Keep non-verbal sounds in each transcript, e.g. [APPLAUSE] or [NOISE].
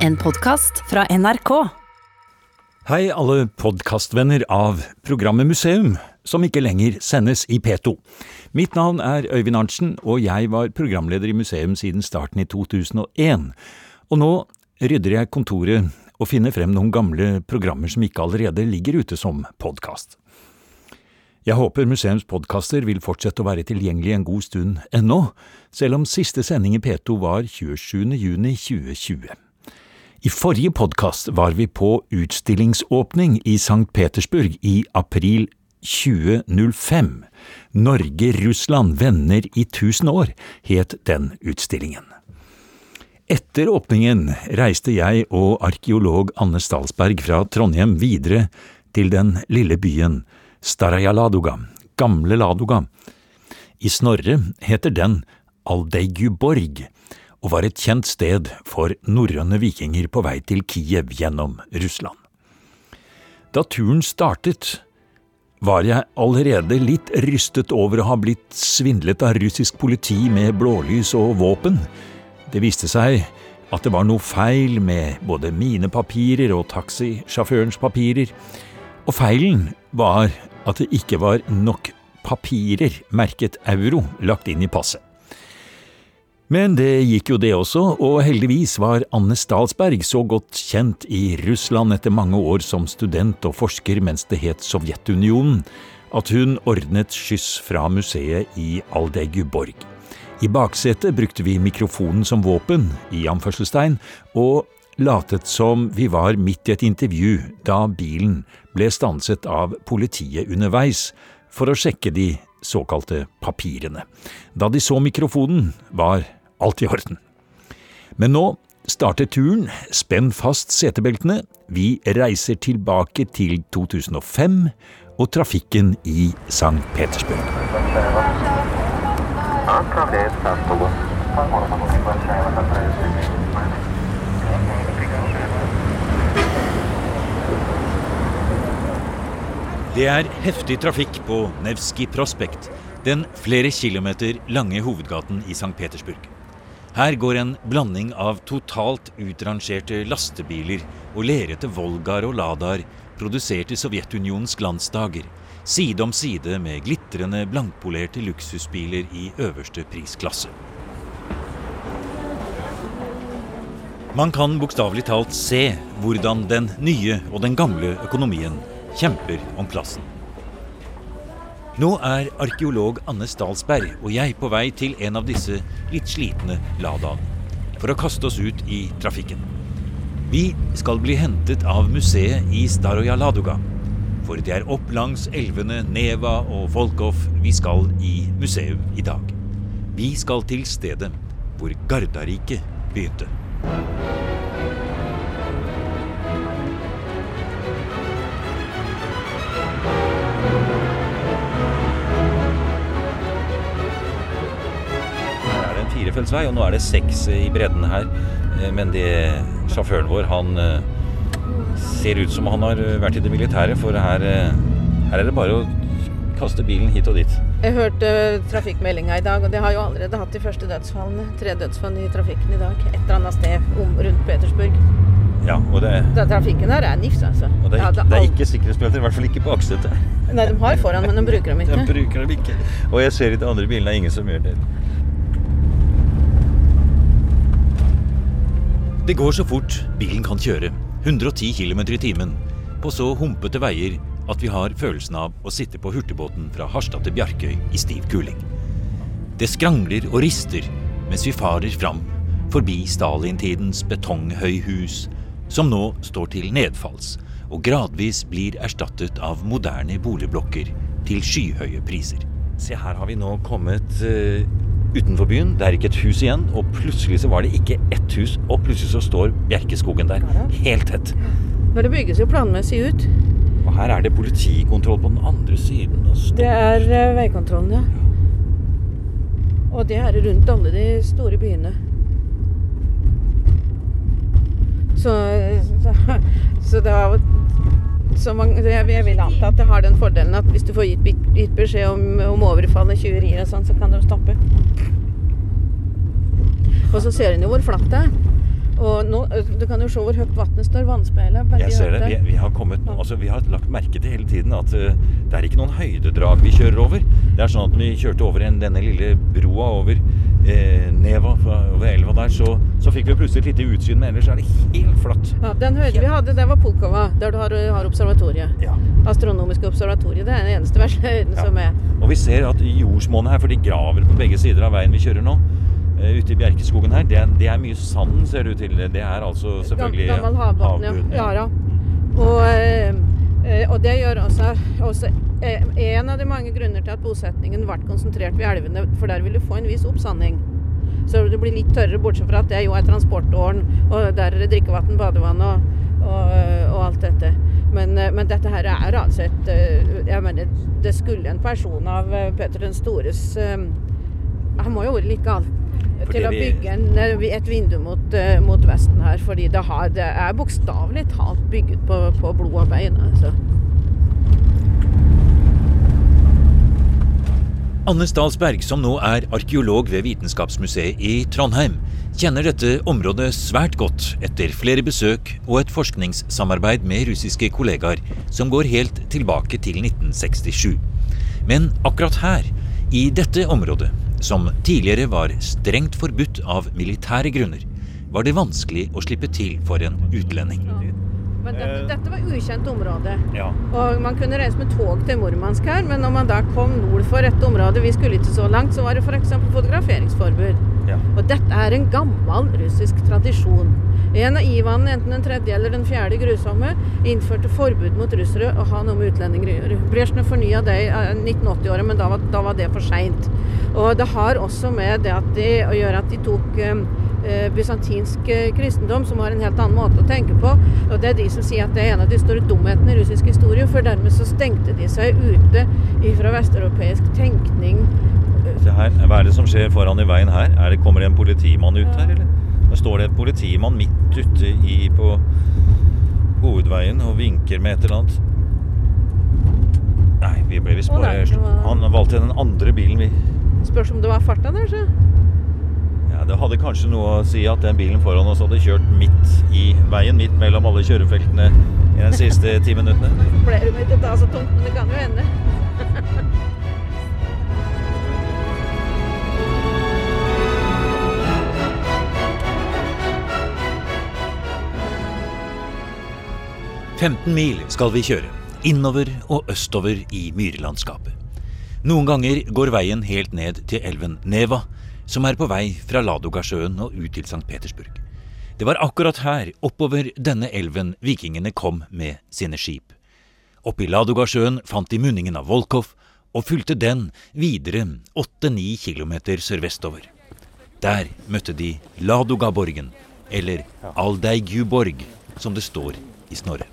En podkast fra NRK. Hei alle podkastvenner av programmet Museum, som ikke lenger sendes i P2. Mitt navn er Øyvind Arntzen, og jeg var programleder i museum siden starten i 2001. Og nå rydder jeg kontoret og finner frem noen gamle programmer som ikke allerede ligger ute som podkast. Jeg håper museums podkaster vil fortsette å være tilgjengelig en god stund ennå, selv om siste sending i P2 var 27. juni 2020. I forrige podkast var vi på utstillingsåpning i St. Petersburg i april 2005. Norge–Russland venner i tusen år, het den utstillingen. Etter åpningen reiste jeg og arkeolog Anne Stalsberg fra Trondheim videre til den lille byen Staraja Ladoga, Gamle Ladoga. I Snorre heter den Aldeiguborg, og var et kjent sted for norrøne vikinger på vei til Kiev gjennom Russland. Da turen startet, var jeg allerede litt rystet over å ha blitt svindlet av russisk politi med blålys og våpen. Det viste seg at det var noe feil med både mine papirer og taxisjåførens papirer, og feilen var at det ikke var nok papirer merket euro lagt inn i passet. Men det gikk jo det også, og heldigvis var Anne Stalsberg så godt kjent i Russland etter mange år som student og forsker mens det het Sovjetunionen, at hun ordnet skyss fra museet i Aldeguborg. I baksetet brukte vi mikrofonen som våpen, i anførselstegn, og latet som vi var midt i et intervju da bilen ble stanset av politiet underveis for å sjekke de såkalte papirene. Da de så mikrofonen, var Alt i orden. Men nå starter turen, spenn fast setebeltene, vi reiser tilbake til 2005 og trafikken i St. Petersburg. Det er heftig trafikk på Nevskij Prospekt, den flere kilometer lange hovedgaten i St. Petersburg. Her går en blanding av totalt utrangerte lastebiler og lerete Volgar og Ladaer produsert i Sovjetunionens glansdager, side om side med glitrende blankpolerte luksusbiler i øverste prisklasse. Man kan bokstavelig talt se hvordan den nye og den gamle økonomien kjemper om plassen. Nå er arkeolog Anne Stalsberg og jeg på vei til en av disse litt slitne Ladaene for å kaste oss ut i trafikken. Vi skal bli hentet av museet i Staroja Ladoga, for det er opp langs elvene Neva og Volkov vi skal i museum i dag. Vi skal til stedet hvor Gardariket begynte. Her det en firefeltsvei, og nå er det seks i bredden her. Eh, Men det, sjåføren vår, han eh, ser ut som han har vært i det militære, for her, eh, her er det bare å kaste bilen hit og dit. Jeg hørte trafikkmeldinga i dag, og det har jo allerede hatt de første dødsfallene. Tre dødsfall i trafikken i dag. Et eller annet sted om, rundt Petersburg. Ja, og det, Da trafikken her er nifs, altså. og det, er, ikke, det er ikke sikkerhetsbelter, i hvert fall ikke på aksetet. Nei, de har foran, men de bruker dem [LAUGHS] ikke. De bruker dem ikke. Og jeg ser i de andre bilene er ingen som gjør det. Det går så fort bilen kan kjøre, 110 km i timen, på så humpete veier at vi har følelsen av å sitte på hurtigbåten fra Harstad til Bjarkøy i stiv kuling. Det skrangler og rister mens vi farer fram, forbi Stalin-tidens betonghøyhus, som nå står til nedfalls og gradvis blir erstattet av moderne boligblokker til skyhøye priser. Se, her har vi nå kommet eh, utenfor byen. Det er ikke et hus igjen. Og plutselig så var det ikke ett hus, og plutselig så står Bjerkeskogen der. Helt tett. Men det bygges jo planmessig ut. Og her er det politikontroll på den andre siden. Det er eh, veikontrollen, ja. Og det er rundt alle de store byene. Så, så, så det har så man, jeg jeg vil anta at det har den fordelen at hvis du får gitt, gitt beskjed om, om overfall og og sånn, så kan de stoppe. Og så ser hun jo hvor flatt det er. Og nå, Du kan jo se hvor høyt vannet står. Vannspeilet. Jeg ser det. Vi, vi, har kommet, altså, vi har lagt merke til hele tiden at uh, det er ikke noen høydedrag vi kjører over. Det er sånn at vi kjørte over en, denne lille broa over eh, Neva, over elva der, så, så fikk vi plutselig et lite utsyn, men ellers er det helt flatt. Ja, den høyden vi hadde, det var Polkova, der du har, har observatoriet. Ja. Astronomiske observatoriet. Det er den eneste høyden Ja. som er. Og vi ser at jordsmonnet her, for de graver på begge sider av veien vi kjører nå, eh, ute i Bjerkeskogen her, det det er mye sand, ser det ut til. Det er altså selvfølgelig Gam- Gammel havbunn, ja. ja. Og, eh, og det gjør også, også en av de mange grunner til at bosetningen ble konsentrert ved elvene, for der vil du få en viss oppsanding. Så det blir litt tørrere, bortsett fra at det jo er transportåren, og der er det drikkevann, badevann og, og, og alt dette. Men, eh, men dette her er altså et eh, Jeg mener, det skulle en person av eh, Peter den stores eh, Han må jo ha vært litt gal til å bygge en, eh, et vindu mot, eh, mot vesten her. Fordi det, har, det er bokstavelig talt bygget på, på blod og bein. Altså. Anne Stalsberg, som nå er arkeolog ved Vitenskapsmuseet i Trondheim, kjenner dette området svært godt etter flere besøk og et forskningssamarbeid med russiske kollegaer som går helt tilbake til 1967. Men akkurat her, i dette området, som tidligere var strengt forbudt av militære grunner, var det vanskelig å slippe til for en utlending. Men dette, Eh. dette var ukjent område. Ja. Og man kunne reise med tog til Murmansk her, men når man da kom nord for et område, vi skulle ikke så langt, så var det f.eks. fotograferingsforbud. ja. Og dette er en gammel russisk tradisjon. En av Ivan, enten den tredje eller den fjerde grusomme, innførte forbud mot russere å ha noe med utlendinger å gjøre. Brezjnev fornya det i eh, 1980-året, men da var, da var det for seint. Og det har også med det at de, å gjøre at de tok eh, eh, bysantinsk eh, kristendom, som har en helt annen måte å tenke på. Og det er de som sier at det er en av de store dumhetene i russisk historie, for dermed så stengte de seg ute fra vesteuropeisk tenkning. Se her, Hva er det som skjer foran i veien her? Er det, kommer det en politimann ut her, eller? Der står det en politimann midt ute i, på hovedveien og vinker med et eller annet. Nei, vi ble visst bare Han valgte den andre bilen, vi. Spørs om det var farta der, så. Ja, Det hadde kanskje noe å si at den bilen foran oss hadde kjørt midt i veien, midt mellom alle kjørefeltene i de siste ti minuttene. Flere minutter ikke å ta så tungt, men det kan jo hende. – 15 mil skal vi kjøre, innover og østover i myrlandskapet. Noen ganger går veien helt ned til elven Neva, som er på vei fra Ladogasjøen og ut til St. Petersburg. Det var akkurat her, oppover denne elven, vikingene kom med sine skip. Oppe i Ladogasjøen fant de munningen av Volkov, og fulgte den videre åtte-ni kilometer sørvestover. Der møtte de Ladogaborgen, eller Aldeigjuborg, som det står i Snorre.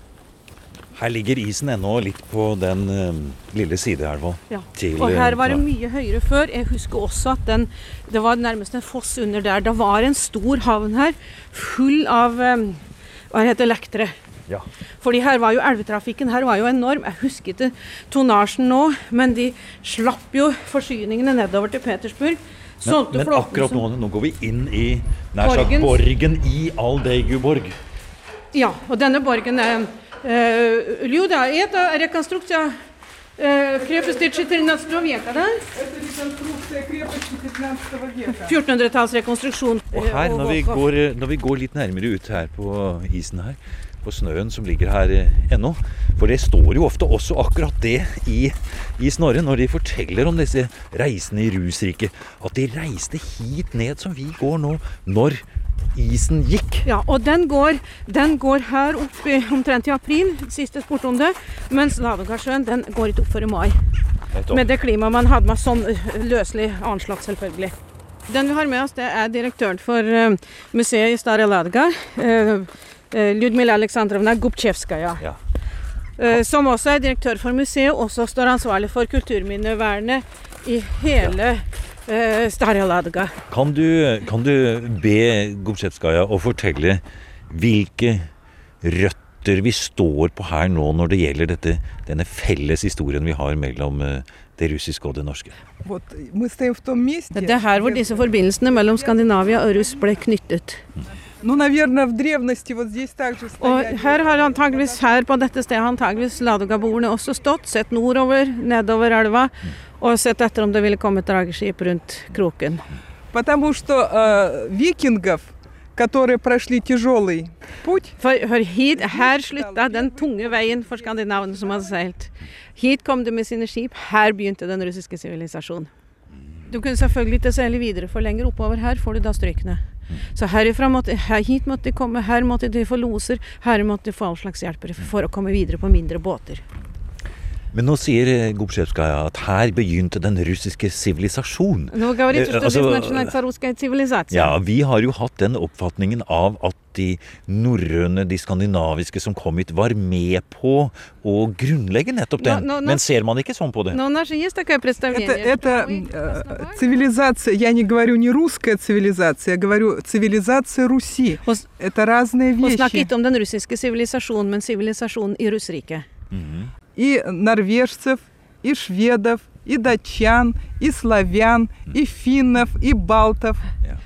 Her ligger isen ennå litt på den eh, lille sideelva. Ja. til, Og her var det eh, mye høyere før. Jeg husker også at den, det var nærmest en foss under der. Det var en stor havn her, full av um, hva heter lektere. Ja. Fordi her var jo elvetrafikken her var jo enorm. Jeg husker ikke tonnasjen nå, men de slapp jo forsyningene nedover til Petersburg. Men, men akkurat nå, nå går vi inn i nær sagt borgen i Aldeigu-borg. Ja, og denne borgen er Люда, это реконструкция uh, крепости 14 века, да? Это реконструкция крепости 15 века. 1400-tallsrekonstruksjon. Og her, når vi, går, når vi går litt nærmere ut her på isen her, på snøen som ligger her eh, ennå For det står jo ofte også akkurat det i, i Snorre når de forteller om disse reisende i rusriket. At de reiste hit ned som vi går nå, når isen gikk. Ja, og den går, den går her opp i, omtrent i april, siste det. mens Ladogasjøen den går ikke opp før i mai. Med det klimaet man hadde med sånn øh, løselig anslag, selvfølgelig. Den vi har med oss, det er direktøren for øh, museet i Stare Ladga, øh, Ljudmila Aleksandrovna Gubtsjevskaja. Ja. som også er direktør for museet, også står ansvarlig for kulturminnevernet i hele øh, Eh, Staraladga. Kan, kan, du be Gobsjetskaja å fortelle hvilke røtter vi står på her nå når det gjelder dette, denne felles historien vi har mellom eh, det russiske og det norske. Det er her hvor disse forbindelsene mellom Skandinavia og russ ble knyttet. Mm. Ну, наверное, в древности вот здесь также Og стояли. her har antageligvis her på dette stedet antageligvis Ladoga-boerne også stått, sett nordover, nedover elva, og sett etter om det ville komme et drageskip rundt kroken. Потому что э, викингов, которые прошли тяжелый путь, For, for hit, her slutta den tunge veien for skandinavene som hadde seilt. Hit kom de med sine skip, her begynte den russiske sivilisasjonen. Du kunne selvfølgelig ikke seile videre, for lenger oppover her får du da strykene. Så herifra måtte, her, hit måtte de komme, her måtte de få loser, her måtte de få all slags hjelpere for å komme videre på mindre båter. Men nå sier eh, Gobsjevskaja at her begynte den russiske sivilisasjon. Nå говорит, Eh, что altså, здесь начинается русская цивилизация. Ja, vi har jo hatt den oppfatningen av at de norrøne, de skandinaviske som kom hit, var med på å grunnlegge nettopp den. Nå- nå- nå- Men ser man ikke sånn på det? Но у нас же есть такое представление. это, это что мы э, основали- цивилизация, я не говорю не русская цивилизация, я говорю цивилизация Руси. Hos- Это разные Hun snakker вещи. ikke om den russiske sivilisasjonen, men sivilisasjonen i Russriket. И норвежцев, и шведов, и датчан, и славян, и финнов, и балтов.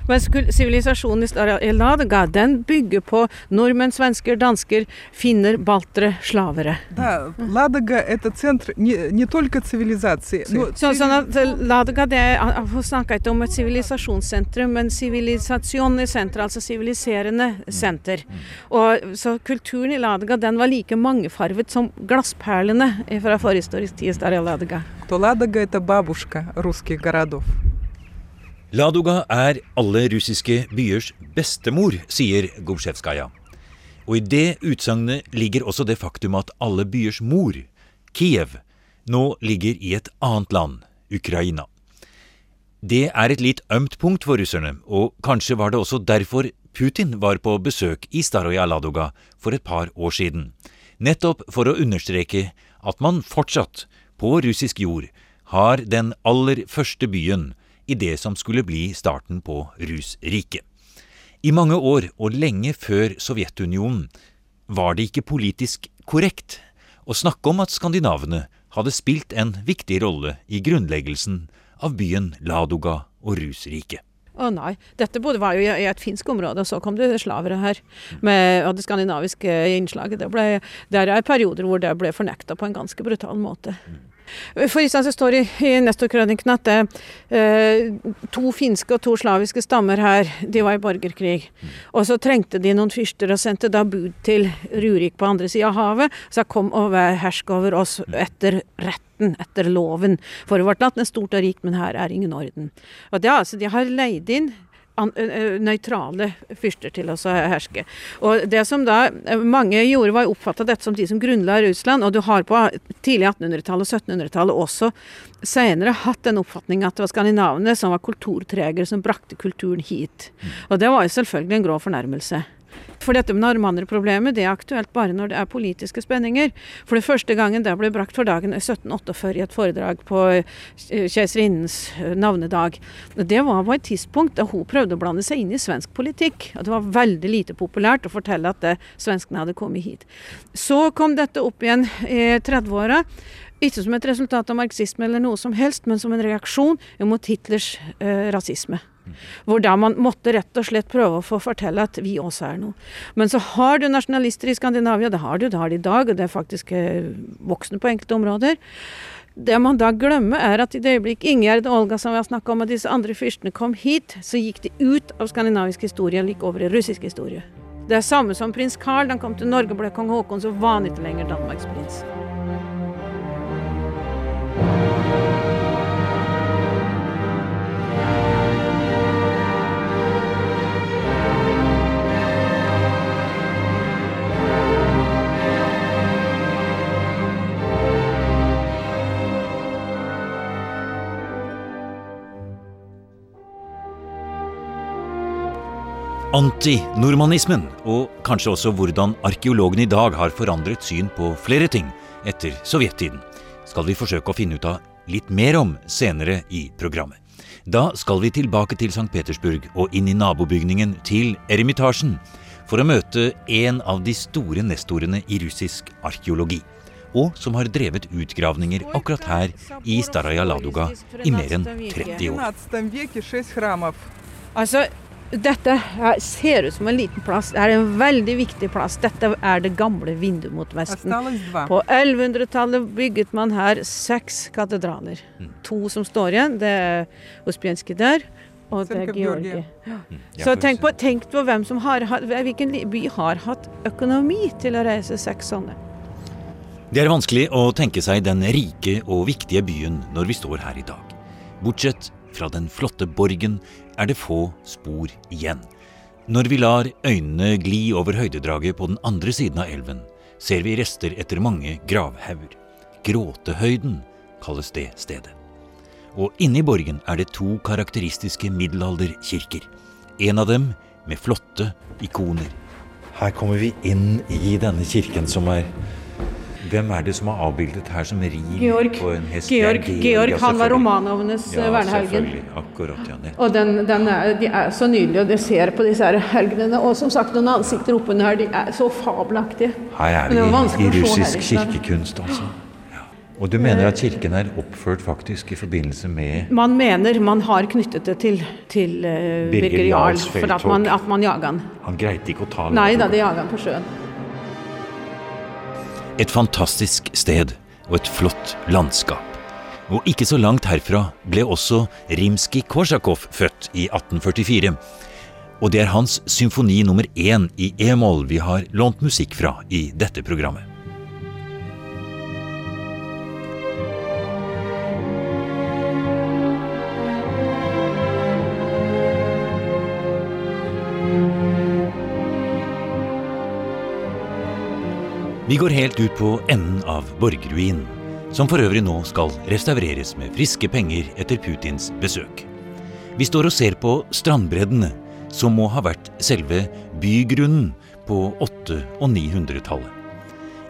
Mens kul- sivilisasjonen i Stara- i Ladoga, den bygger på nordmenn, svensker, dansker, finner, baltere, slavere. Да, Ладога это центр не, не только цивилизации. но Så, sånn at eh, Ladoga, det er, Hun snakker ikke om et sivilisasjonssentrum, men sivilisasjon i senter, altså siviliserende senter. Og, så kulturen i Ladoga, den var like mangefarvet som glassperlene fra forhistorisk tid i Stara Ladoga. то Ладога это бабушка русских городов. Ladoga er alle russiske byers bestemor, sier Gobsjevskaja. Og i det utsagnet ligger også det faktum at alle byers mor, Kiev, nå ligger i et annet land, Ukraina. Det er et litt ømt punkt for russerne, og kanskje var det også derfor Putin var på besøk i Staroja Ladoga for et par år siden. Nettopp for å understreke at man fortsatt, på russisk jord, har den aller første byen i det som skulle bli starten på Rusriket. I mange år, og lenge før Sovjetunionen, var det ikke politisk korrekt å snakke om at skandinavene hadde spilt en viktig rolle i grunnleggelsen av byen Ladoga og Rusriket. Å nei, dette bodde, var jo i et finsk område, og så kom det slavere her. Med, og det skandinaviske innslaget. Det, ble, det er perioder hvor det ble fornekta på en ganske brutal måte. For instance, det står i, i Nestor-krøniken at det, eh, to finske og to slaviske stammer her, de var i borgerkrig. Og så trengte de noen fyrster og sendte da bud til Rurik på andre sida av havet. Så kom og hersk over oss etter retten, etter loven. For vårt land er stort og rikt, men her er ingen orden. Og det altså, De har leid inn nøytrale fyrster til å herske. Og det som da mange gjorde, var å oppfatte dette som de som grunnla Russland. Og du har på tidlig 1800-tallet og 1700-tallet også senere hatt den oppfatning at det var skandinavene som var kulturtregere, som brakte kulturen hit. Og det var jo selvfølgelig en grå fornærmelse. For dette med narmanderproblemet det er aktuelt bare når det er politiske spenninger. For det første gangen det ble brakt for dagen i 1748 i et foredrag på eh, keiserinnens eh, navnedag. Det var på et tidspunkt da hun prøvde å blande seg inn i svensk politikk. Og det var veldig lite populært å fortelle at det, svenskene hadde kommet hit. Så kom dette opp igjen i 30-åra. Ikke som et resultat av marxisme eller noe som helst, men som en reaksjon mot Hitlers eh, rasisme. Hvor da man måtte rett og slett prøve å få fortelle at vi også er noe. Men så har du nasjonalister i Skandinavia, det har du, det har de i dag, og det er faktisk eh, voksne på enkelte områder. Det man da glemmer, er at i det øyeblikk Ingjerd og Olga som vi har snakka om, og disse andre fyrstene kom hit, så gikk de ut av skandinavisk historie og gikk over i russisk historie. Det er samme som prins Carl. Han kom til Norge og ble kong Haakon, så var han ikke lenger Danmarks prins. antinormanismen, og kanskje også hvordan arkeologene i dag har forandret syn på flere ting etter sovjettiden, skal vi forsøke å finne ut av litt mer om senere i programmet. Da skal vi tilbake til St. Petersburg og inn i nabobygningen til Eremitasjen for å møte en av de store nestorene i russisk arkeologi, og som har drevet utgravninger akkurat her i Staraja Ladoga i mer enn 30 år. Altså, dette ser ut som en liten plass. Det er en veldig viktig plass. Dette er det gamle vinduet mot Vesten. På 1100-tallet bygget man her seks katedraler. Mm. To som står igjen. Det er Ospjenskij der, og det er Georgie. Mm. Så tenk på, tenk på hvem som har hvilken by har hatt økonomi til å reise seks sånne. Det er vanskelig å tenke seg den rike og viktige byen når vi står her i dag. Bortsett fra den flotte borgen er det få spor igjen. Når vi lar øynene gli over høydedraget på den andre siden av elven, ser vi rester etter mange gravhauger. Gråtehøyden kalles det stedet. Og inni borgen er det to karakteristiske middelalderkirker. En av dem med flotte ikoner. Her kommer vi inn i denne kirken som er Hvem er det som er avbildet her som rir Georg. på en hest? Georg, er Georg, han var. Romanovnes Ja, ja, selvfølgelig. Akkurat, ja. Og den, den er, de er så nydelige, og de ser på disse her helgenene. Og som sagt, noen ansikter oppunder her, de er så fabelaktige. Her er det vi vanskelig i russisk kirkekunst, altså. Og du mener at kirken er oppført faktisk i forbindelse med Man mener man har knyttet det til, til uh, Birger Jarls Jarl, for at man, at man jager han. Han greide ikke å ta Nei da, de jager han på sjøen. Et fantastisk sted og et flott landskap. Og ikke så langt herfra ble også Rimskij-Korsakov født i 1844. Og det er hans symfoni nummer én i e-moll vi har lånt musikk fra i dette programmet. Vi går helt ut på enden av borgerruinen, som for øvrig nå skal restaureres med friske penger etter Putins besøk. Vi står og ser på strandbreddene, som må ha vært selve bygrunnen på 800- og 900-tallet.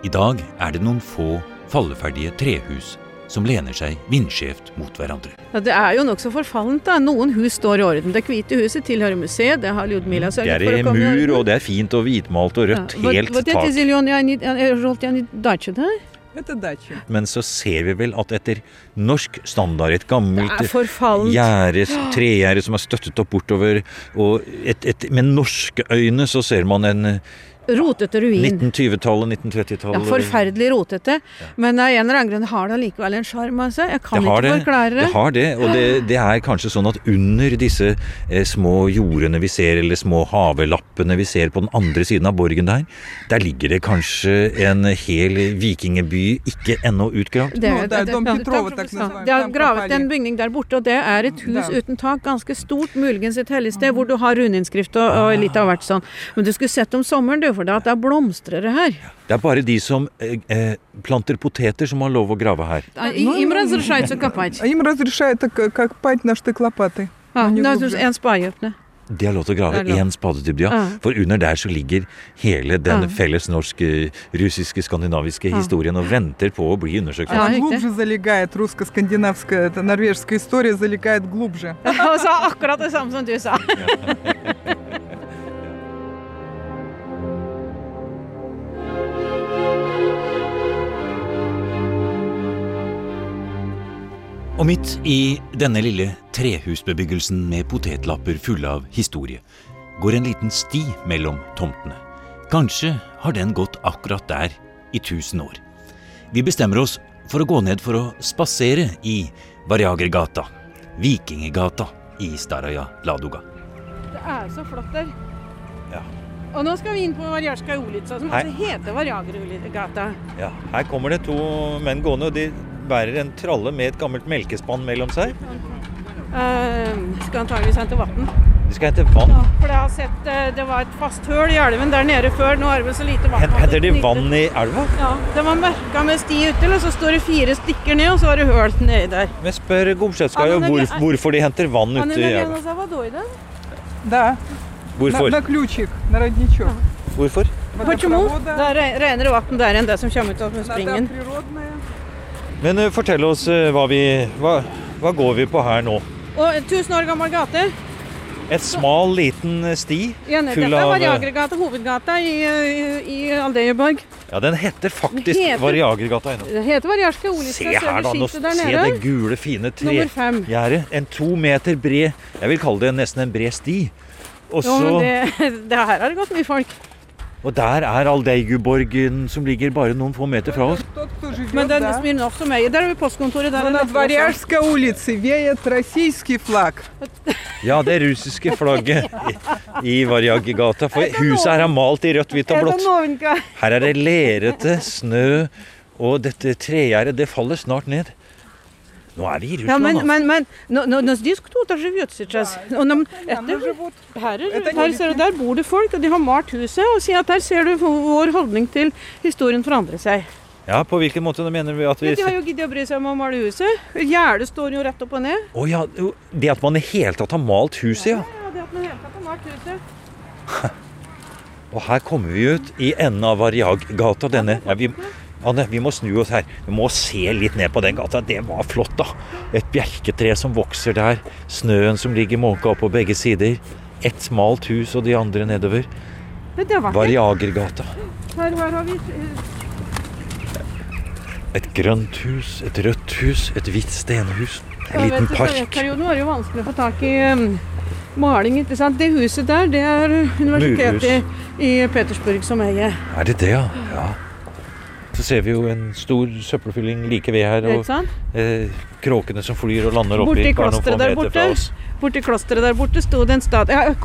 I dag er det noen få falleferdige trehus som lener seg vindskjevt mot hverandre. Ja, det er jo nokså forfallent. da. Noen hus står i orden. Det hvite huset tilhører museet. Det har Ljudmila sørget for å komme i Det er mur, og det er fint og hvitmalt og rødt. Ja. Helt tak. Hva, hva men så ser vi vel at etter norsk standard, et gammelt gjerde, tregjerde som er støttet opp bortover, og et, et, med norske øyne så ser man en Rotete ruin. 1920-tallet, 1930-tallet. Ja, forferdelig rotete. Ja. Men av en eller annen grunn har det allikevel en sjarm. Altså. Jeg kan ikke forklare det. Det har det, og det, det, er kanskje sånn at under disse eh, små jordene vi ser, eller små havelappene vi ser på den andre siden av borgen der, der ligger det kanskje en hel vikingeby ikke ennå utgravd. Det, er, det, de har gravet en bygning der borte, og det er et hus uten tak, ganske stort, muligens et helligsted, hvor du har runeinnskrifter og, og litt av hvert sånn. Men du skulle sett om sommeren, du for da at det blomstrer det her. Det er bare de som eh, eh, planter poteter som har lov å grave her. Им разрешается копать. А им разрешают так, копать на штык лопатой. Ja, Они det er глубже. en spadedypne. De har lov til å grave Det er lov. én spadedybde, ja. Ja. For under der så ligger hele den Ja. felles norske, russiske, skandinaviske Ja. historien og venter på å bli undersøkt. Ja. Она рикtigt. глубже залегает, русско-скандинавская, это норвежская история залегает глубже. Og sa akkurat det samme som du sa. [LAUGHS] Og midt i denne lille trehusbebyggelsen med potetlapper fulle av historie, går en liten sti mellom tomtene. Kanskje har den gått akkurat der i tusen år. Vi bestemmer oss for å gå ned for å spasere i Varjagergata, Vikingegata i Staraja Ladoga. Det er så flott der. Ja. Og nå skal vi inn på Varjarska Olitsa, som Hei. også heter Varjagergata. Ja, her kommer det to menn gående, og de bærer en tralle med et gammelt melkespann mellom seg. Uh, skal antageligvis hente vann. De skal hente vann. Ja, for jeg har sett eh, det var et fast høl i elven der nede før. Nå er det vel så lite vann. Hen- at det Henter de knytter- vann i elva? Ja, det var merka med sti uti, og så står det fire stikker ned, og så var det høl nedi der. Men spør Gomsjøtskaja Ja, men hvor, det er- hvorfor de henter vann Han ute i er elva. en av водой, Да, на, Hvorfor? на ключик, на родничок. Hvorfor? Почему? Det Водопровода, er re- renere vann der enn det som kommer ut av вода springen. Men uh, fortell oss uh, hva vi hva, hva, går vi på her nå? Og, tusen år gammel gate. Et smal, liten eh, sti full dette av Dette er Variagergata, hovedgata i, i, i Aldejeborg. Ja, den heter faktisk heter, Variagergata ennå. Det heter Variarska Olistad Se her, da. Nå, se det gule, fine tregjerdet. En to meter bred Jeg vil kalle det nesten en bred sti. Og så [LAUGHS] det her har det gått mye folk. Og der er Aldeiguborgen, som ligger bare noen få meter fra oss. Men den Smirnov som eier, der er postkontoret. der er Ja, det russiske flagget i Varjagigata. For huset her er malt i rødt, hvitt og blått. Her er det lerete, snø, og dette tregjerdet, det faller snart ned. Nå er vi i Ja, Russland, men, da. men, men но, но, но здесь кто-то живет сейчас. Og de, Там etter, живут. her, er, Etter her ser du, der bor det folk, og de har malt huset. Og sier at der ser du vår holdning til historien forandre seg. Ja, På hvilken måte mener vi at vi Men de har jo giddet å bry seg om å male huset. Gjerdet står jo rett opp og ned. Å ja, jo, det at man i hele tatt har malt huset, ja. Ja, det at man helt tatt har malt huset. [LAUGHS] Og her kommer vi ut i enden av Variaggata. Denne ja, vi, Anne, vi må snu oss her. Vi må se litt ned på den gata. Det var flott, da. Et bjerketre som vokser der. Snøen som ligger måka opp på begge sider. Et smalt hus og de andre nedover. Men det var. Variagergata. Her, her har vi Et grønt hus, et rødt hus, et hvitt stenhus. En liten I park. Nå er det jo vanskelig å få tak i um, maling. ikke sant? Det huset der, det er universitetet i, i Petersburg som eier. Er det det, ja? ja? Så ser vi jo en stor søppelfylling like ved her. Og eh, kråkene som flyr og lander oppi Borti klosteret der borte borti klosteret der borte sto det en statue ja, eh,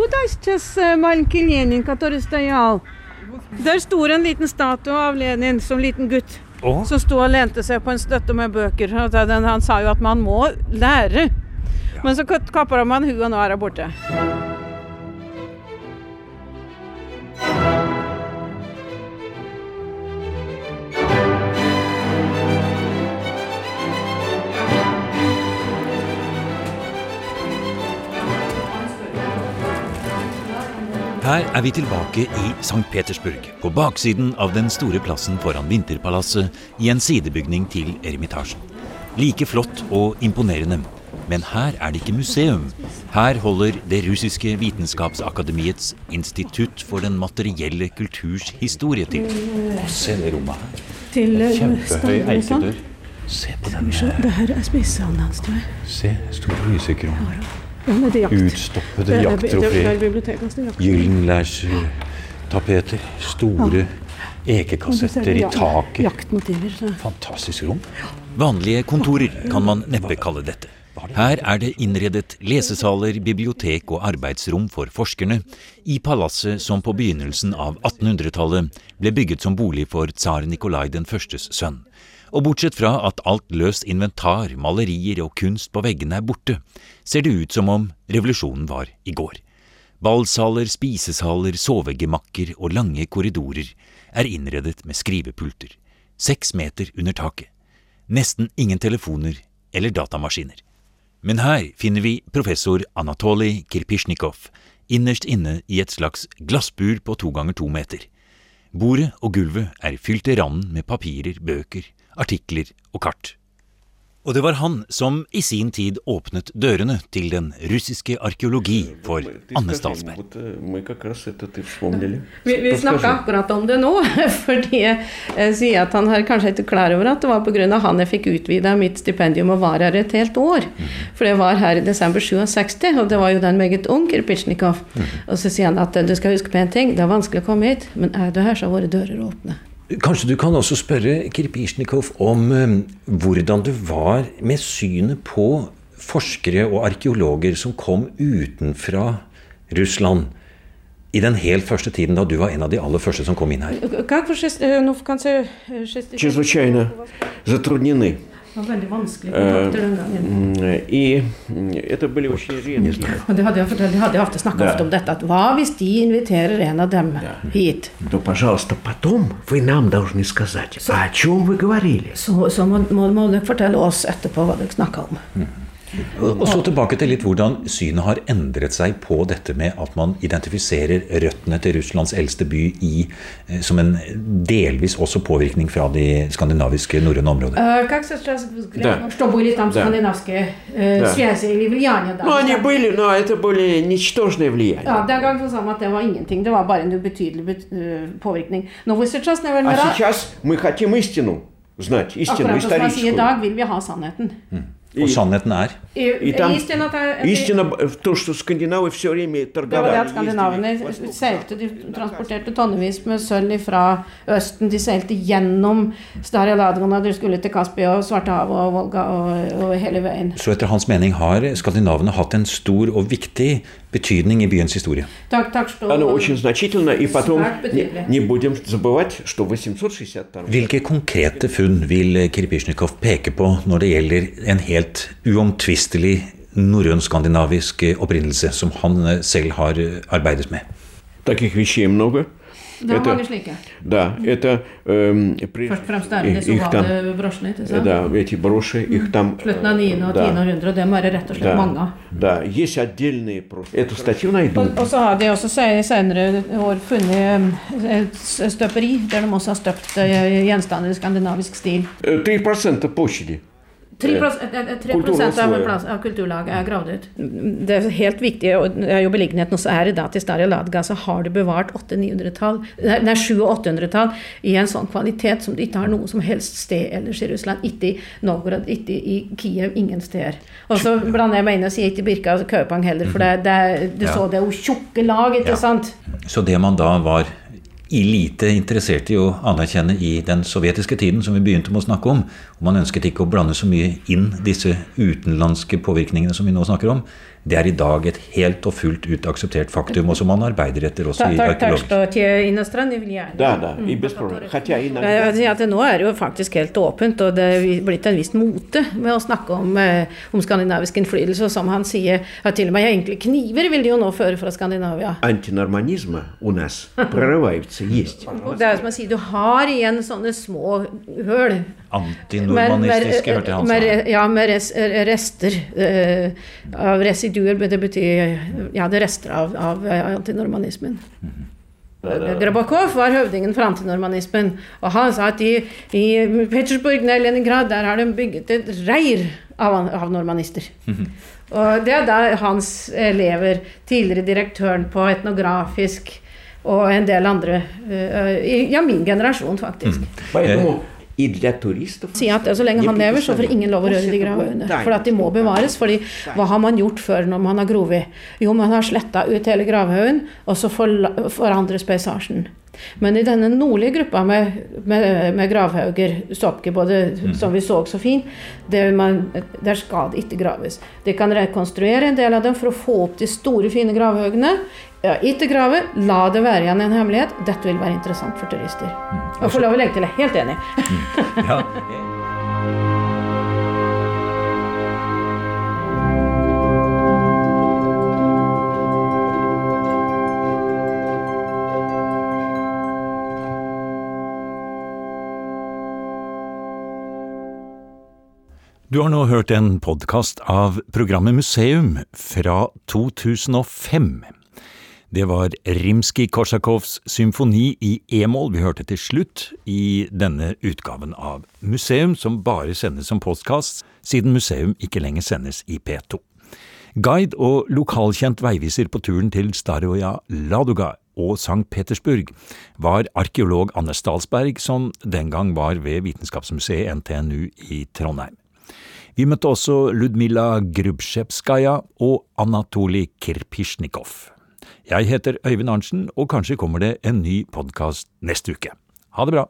Der sto en liten statue av Lenin som liten gutt. Oh. Som sto og lente seg på en støtte med bøker. Han sa jo at man må lære. Ja. Men så kapper man huet, og nå er hun borte. Er vi tilbake i St. Petersburg, på baksiden av den store plassen foran Vinterpalasset, i en sidebygning til Eremitasjen. Like flott og imponerende, men her er det ikke museum. Her holder det russiske vitenskapsakademiets institutt for den materielle kulturs historie til. Se det rommet her. Til eh, Kjempehøy eikedør. Se på den. Det her er spisesalen hans, tror jeg. Se, stor lysekron. Utstoppede er jakttrofeer. er. Gyllenlærstapeter. Store ekekassetter i taket. Jaktmotiver. Så. Fantastisk rom. Vanlige kontorer kan man neppe kalle dette. Her er det innredet lesesaler, bibliotek og arbeidsrom for forskerne i palasset som på begynnelsen av 1800-tallet ble bygget som bolig for tsar Nikolai den førstes sønn. Og bortsett fra at alt løst inventar, malerier og kunst på veggene er borte, ser det ut som om revolusjonen var i går. Ballsaler, spisesaler, sovegemakker og lange korridorer er innredet med skrivepulter, seks meter under taket. Nesten ingen telefoner eller datamaskiner. Men her finner vi professor Anatolij Kirpisjnikov, innerst inne i et slags glassbur på to ganger to meter. Bordet og gulvet er fylt til randen med papirer, bøker, artikler og kart. Og det var han som i sin tid åpnet dørene til den russiske arkeologi for Anne Statsberg. Vi, vi snakka akkurat om det nå, [LAUGHS] fordi jeg sier at han har kanskje ikke klar over at det var pga. han jeg fikk utvida mitt stipendium og var her et helt år. Mhm. For det var her i desember 67, og det var jo den meget ung Kirpitsjnikov. Mhm. Og så sier han at du skal huske på en ting, det er vanskelig å komme hit, men er du her, så har våre dører åpne. Kanskje du kan også spørre Kirpisjnikov om eh, hvordan du var med synet på forskere og arkeologer som kom utenfra Russland i den helt første tiden da du var en av de aller første som kom inn her. Как вы шесть, э, ну, в конце э, 60 Чрезвычайно затруднены. Det var veldig vanskelig kontakter den gangen. М, И м, это были очень редкие. Og det hadde jeg, fortalt, det hadde jeg ofte snakka Ja. ofte om dette, at hva hvis de inviterer en av dem hit? То, пожалуйста, потом вы нам должны сказать, о чем вы говорили. Så, så må, må, må dere fortelle oss etterpå hva dere snakka om. Og så tilbake til litt hvordan synet har endret seg på dette med at man identifiserer røttene til Russlands eldste by i, eh, som en delvis også påvirkning fra de skandinaviske norrøne områder. Э, Как сейчас взгляд, Да. что были там Да. скандинавские э, Да. связи или влияния? да? Ну, они были, но это были ничтожные влияния. Ja, Den gang så sa man at det var ingenting. Det var bare en ubetydelig bet- øh, påvirkning. Но вы сейчас, А наверное, сейчас мы хотим истину знать, истину akkurat som man sier i историческую. dag, vil vi ha sannheten. Og sannheten er I, И там Истина, at det- истина в том, что скандинавы все время Det var det торговали. at skandinavene seilte, de transporterte tonnevis med sølv fra Østen. De seilte gjennom Starja Ladgana, de skulle til Kaspia og Svartehavet og Volga og, og hele veien. Så etter hans mening har skandinavene hatt en stor og viktig betydning i byens historie. Takk, takk, stå. Оно очень значительно. И потом Свart betydeligt. не, не будем забывать, что в 862 Hvilke konkrete funn vil Kirpisjnikov peke på når det gjelder en helt uomtvistelig norrøn-skandinavisk opprinnelse, som han eh, selv har eh, arbeidet med? таких вещей много. Det var Это- mange slike. Да, это эм, прежде- Først og fremst er det их- de их там, ovale brosjene. ikke sant? да, эти броши, их там. Slutten av 9. og 10. да, århundre, og dem er det rett og slett mange av. да, есть отдельные просто. Эту статью найду. Og, og så har de også se- senere år funnet eh, et støperi der de også har støpt eh, gjenstander i skandinavisk stil. Э, 3% площади. 3, av, av kulturlaget er gravd ut. Det er helt viktig, og det er jo beliggenheten også er i dag til Starja Ladga, så har du bevart 800-900-tall, nei 700- og 800-tall i en sånn kvalitet som du ikke har noe som helst sted ellers i Russland. Ikke i Novgorod, ikke i Kiev, ingen steder. Og så blander jeg meg inn og sier ikke Birka og Kaupang heller, for det, det, du Ja. så det er jo tjukke lag, ikke Ja. sant? Så det man da var lite interessert i å anerkjenne i den sovjetiske tiden, som vi begynte med å snakke om, og man ønsket ikke å blande så mye inn disse utenlandske påvirkningene som vi nå snakker om, det er i dag et helt og fullt ut akseptert faktum, og som man arbeider etter også Так, i так, так arkeologi. что те иностранные влияния. Да, да, и без проблем. Хотя Jeg иногда... vil si at det Nå er det jo faktisk helt åpent, og det er blitt en viss mote med å snakke om, eh, om skandinavisk innflytelse. Og som han sier, at til og med enkle kniver vil de jo nå føre fra Skandinavia. Антинорманизма у нас прорывается, есть. Det er som han sier, du har igjen sånne små høl. Antinormanistiske, hørte jeg han med, sa. Ja, med res, rester eh, av residuer. residuer det betyr ja, det rester av, av eh, antinormanismen. Grabakov mm-hmm. eh, var høvdingen for antinormanismen. Og han sa at i, i Petersburg, nei, Leningrad, der har de bygget et reir av, av normanister. Mm-hmm. Og det er da hans elever, tidligere direktøren på Etnografisk og en del andre uh, i, Ja, min generasjon, faktisk. Mm idrett og turist. Si at Så lenge han lever, så får ingen lov å røre de gravene. For at de må bevares. fordi hva har man gjort før når man har grovet? Jo, man har sletta ut hele gravhaugen, og så forandres paisasjen. Men i denne nordlige gruppa med, med, med gravhauger, Stopke, både, mhm. som vi så så fint, der, man, der skal det ikke graves. De kan rekonstruere en del av dem for å få opp de store, fine gravhaugene. Ja, ikke grave, la det være igjen en hemmelighet. Dette vil være interessant for turister. Og for lov å legge til, jeg er helt enig. Ja. [LAUGHS] Du har nå hørt en podkast av programmet Museum fra 2005. Det var Rimskij-Korsakovs symfoni i e-moll vi hørte til slutt i denne utgaven av Museum, som bare sendes som postkast, siden museum ikke lenger sendes i P2. Guide og lokalkjent veiviser på turen til Staroja Ladoga og St. Petersburg var arkeolog Anne Stalsberg, som den gang var ved Vitenskapsmuseet NTNU i Trondheim. Vi møtte også Ludmila Grubsjevskaja og Anatolij Kirpisjnikov. Jeg heter Øyvind Arntzen, og kanskje kommer det en ny podkast neste uke. Ha det bra!